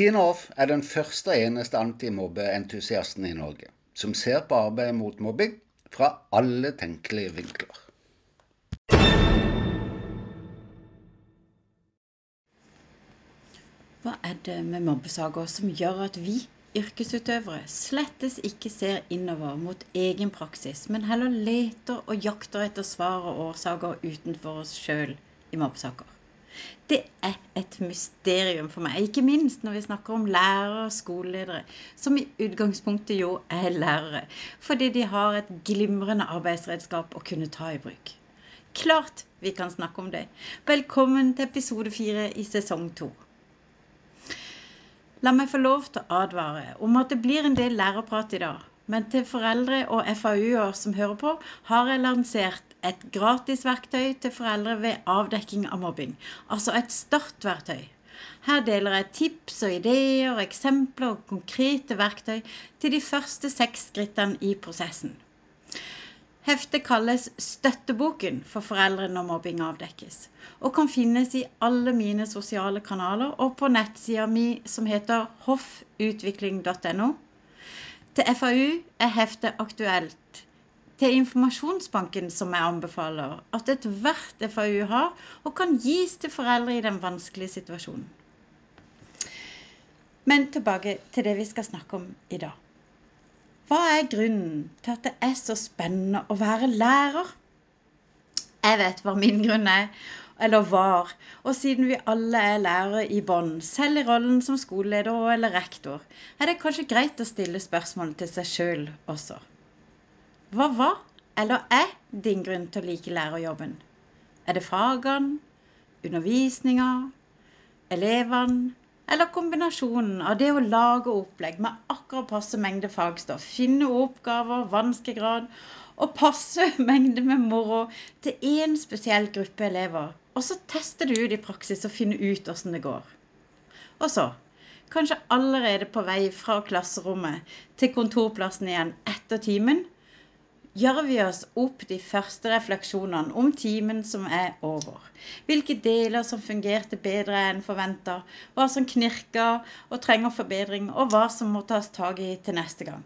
Tina Off er den første og eneste antimobbeentusiasten i Norge som ser på arbeidet mot mobbing fra alle tenkelige vinkler. Hva er det med mobbesaker som gjør at vi yrkesutøvere slettes ikke ser innover mot egen praksis, men heller leter og jakter etter svar og årsaker utenfor oss sjøl i mobbesaker? Det er et mysterium for meg, ikke minst når vi snakker om lærere og skoleledere, som i utgangspunktet jo er lærere, fordi de har et glimrende arbeidsredskap å kunne ta i bruk. Klart vi kan snakke om det. Velkommen til episode fire i sesong to. La meg få lov til å advare om at det blir en del lærerprat i dag. Men til foreldre og FAU-er som hører på, har jeg lansert et gratis verktøy til foreldre ved avdekking av mobbing. Altså et startverktøy. Her deler jeg tips og ideer, eksempler og konkrete verktøy til de første seks skrittene i prosessen. Heftet kalles Støtteboken for foreldre når mobbing avdekkes, og kan finnes i alle mine sosiale kanaler og på nettsida mi som heter hoffutvikling.no. Til FAU er heftet aktuelt til informasjonsbanken som jeg anbefaler at ethvert FAU har, og kan gis til foreldre i den vanskelige situasjonen. Men tilbake til det vi skal snakke om i dag. Hva er grunnen til at det er så spennende å være lærer? Jeg vet hva min grunn er, eller var. Og siden vi alle er lærere i bånn, selv i rollen som skoleleder eller rektor, er det kanskje greit å stille spørsmål til seg sjøl også. Hva var eller er din grunn til å like lærerjobben? Er det fagene, undervisninga, elevene eller kombinasjonen av det å lage opplegg med akkurat passe mengde fagstoff, finne oppgaver, vanskegrad og passe mengde med moro til én spesiell gruppe elever, og så tester du ut i praksis og finner ut åssen det går. Og så, kanskje allerede på vei fra klasserommet til kontorplassen igjen etter timen, gjør vi oss opp de første refleksjonene om timen som er over. Hvilke deler som fungerte bedre enn forventa, hva som knirker og trenger forbedring, og hva som må tas tak i til neste gang.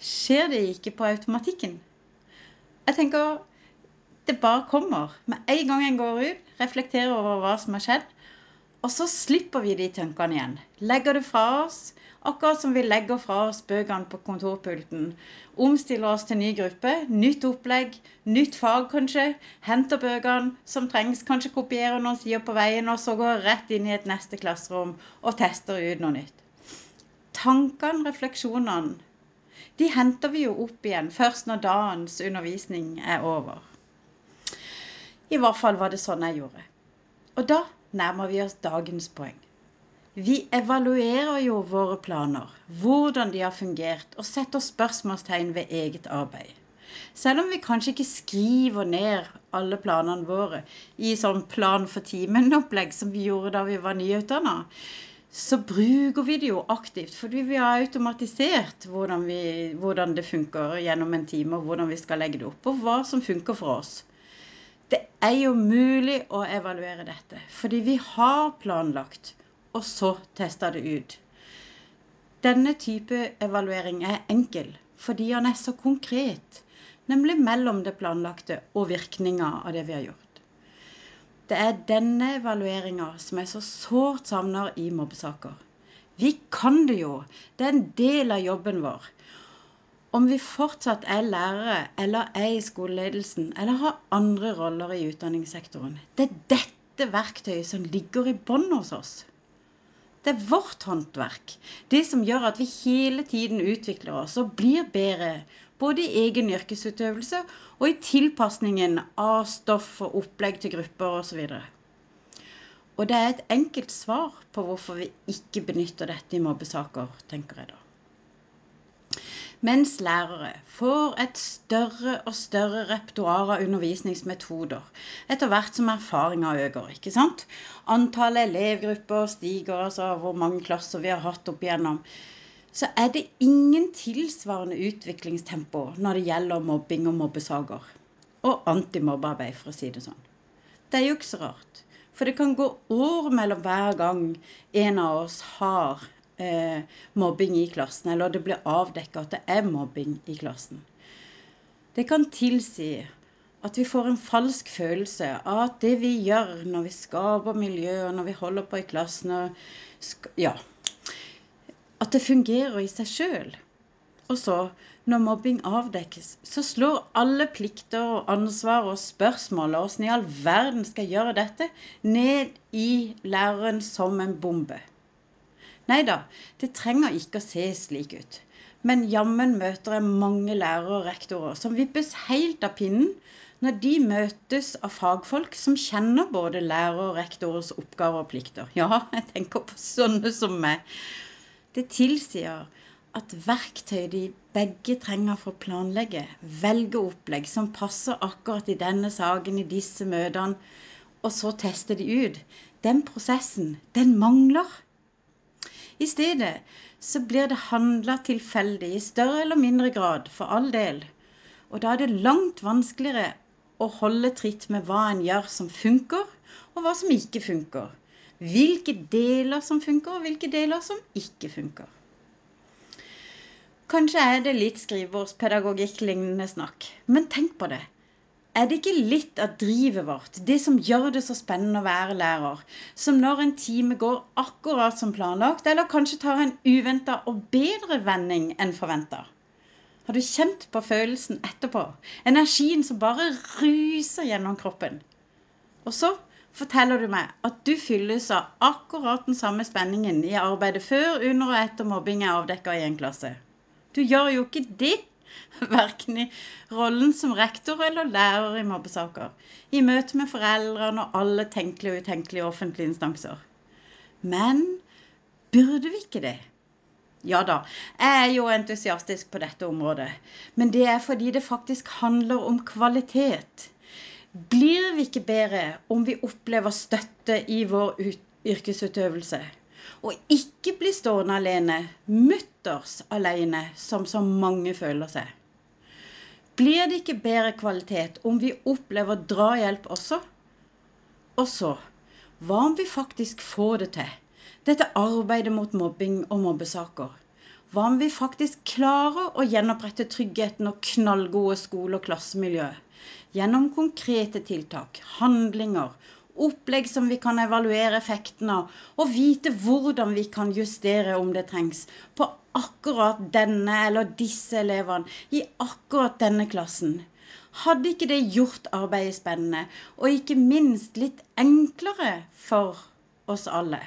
Skjer det ikke på automatikken? Jeg tenker det bare kommer. Med en gang en går ut, reflekterer over hva som har skjedd, og så slipper vi de tankene igjen. Legger det fra oss Akkurat som vi legger fra oss bøkene på kontorpulten. Omstiller oss til ny gruppe, nytt opplegg, nytt fag kanskje. Henter bøkene som trengs, kanskje kopierer noen sider på veien, og så går rett inn i et neste klasserom og tester ut noe nytt. Tankene, refleksjonene, de henter vi jo opp igjen først når dagens undervisning er over. I hvert fall var det sånn jeg gjorde. Og da nærmer vi oss dagens poeng. Vi evaluerer jo våre planer, hvordan de har fungert, og setter spørsmålstegn ved eget arbeid. Selv om vi kanskje ikke skriver ned alle planene våre i sånn plan for timen-opplegg som vi gjorde da vi var nyutdanna, så bruker vi det jo aktivt. Fordi vi har automatisert hvordan, vi, hvordan det funker gjennom en time, og hvordan vi skal legge det opp, og hva som funker for oss. Er jo mulig å evaluere dette, fordi vi har planlagt og så testa det ut. Denne type evaluering er enkel fordi han er så konkret, nemlig mellom det planlagte og virkninga av det vi har gjort. Det er denne evalueringa som jeg så sårt savner i mobbesaker. Vi kan det jo, det er en del av jobben vår. Om vi fortsatt er lærere eller er i skoleledelsen eller har andre roller i utdanningssektoren, det er dette verktøyet som ligger i bånn hos oss. Det er vårt håndverk. Det som gjør at vi hele tiden utvikler oss og blir bedre. Både i egen yrkesutøvelse og i tilpasningen av stoff og opplegg til grupper osv. Og det er et enkelt svar på hvorfor vi ikke benytter dette i mobbesaker, tenker jeg da mens lærere får et større og større repertoar av undervisningsmetoder etter hvert som erfaringa øker. ikke sant? Antallet elevgrupper stiger, altså hvor mange klasser vi har hatt opp igjennom. Så er det ingen tilsvarende utviklingstempo når det gjelder mobbing og mobbesaker. Og antimobbearbeid, for å si det sånn. Det er jo ikke så rart. For det kan gå år mellom hver gang en av oss har eh, mobbing i klassen, eller det blir avdekka at det er mobbing i klassen. Det kan tilsi at vi får en falsk følelse av at det vi gjør når vi skaper miljø, og når vi holder på i klassen og Ja. At det fungerer i seg sjøl. Og så, når mobbing avdekkes, så slår alle plikter og ansvar og spørsmål og åssen i all verden skal gjøre dette, ned i læreren som en bombe. Nei da, det trenger ikke å se slik ut. Men jammen møter jeg mange lærere og rektorer som vippes helt av pinnen når de møtes av fagfolk som kjenner både lærer og rektorers oppgaver og plikter. Ja, jeg tenker på sånne som meg. Det tilsier at verktøy de begge trenger for å planlegge, velge opplegg som passer akkurat i denne saken, i disse møtene, og så teste de ut, den prosessen, den mangler. I stedet så blir det handla tilfeldig i større eller mindre grad, for all del. Og da er det langt vanskeligere å holde tritt med hva en gjør som funker, og hva som ikke funker. Hvilke deler som funker, og hvilke deler som ikke funker. Kanskje er det litt skrivebordspedagogikk-lignende snakk, men tenk på det. Er det ikke litt av drivet vårt, det som gjør det så spennende å være lærer, som når en time går akkurat som planlagt, eller kanskje tar en uventa og bedre vending enn forventa? Har du kjent på følelsen etterpå? Energien som bare ruser gjennom kroppen. Og så forteller du meg at du fylles av akkurat den samme spenningen i arbeidet før, under og etter mobbing er avdekka i en klasse. Du gjør jo ikke det, verken i rollen som rektor eller lærer i mobbesaker, i møte med foreldrene og alle tenkelige og utenkelige offentlige instanser. Men burde vi ikke det? Ja da, jeg er jo entusiastisk på dette området, men det er fordi det faktisk handler om kvalitet. Blir vi ikke bedre om vi opplever støtte i vår yrkesutøvelse? Og ikke bli stående alene, mutters alene, som så mange føler seg. Blir det ikke bedre kvalitet om vi opplever drahjelp også? Og så, hva om vi faktisk får det til? Dette arbeidet mot mobbing og mobbesaker. Hva om vi faktisk klarer å gjenopprette tryggheten og knallgode skole- og klassemiljø? Gjennom konkrete tiltak, handlinger opplegg som vi kan evaluere effekten av, og vite hvordan vi kan justere om det trengs, på akkurat denne eller disse elevene i akkurat denne klassen. Hadde ikke det gjort arbeidet spennende, og ikke minst litt enklere for oss alle?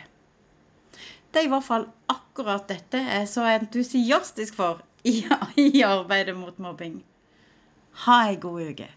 Det er i hvert fall akkurat dette jeg er så entusiastisk for i, i arbeidet mot mobbing. Ha ei god uke.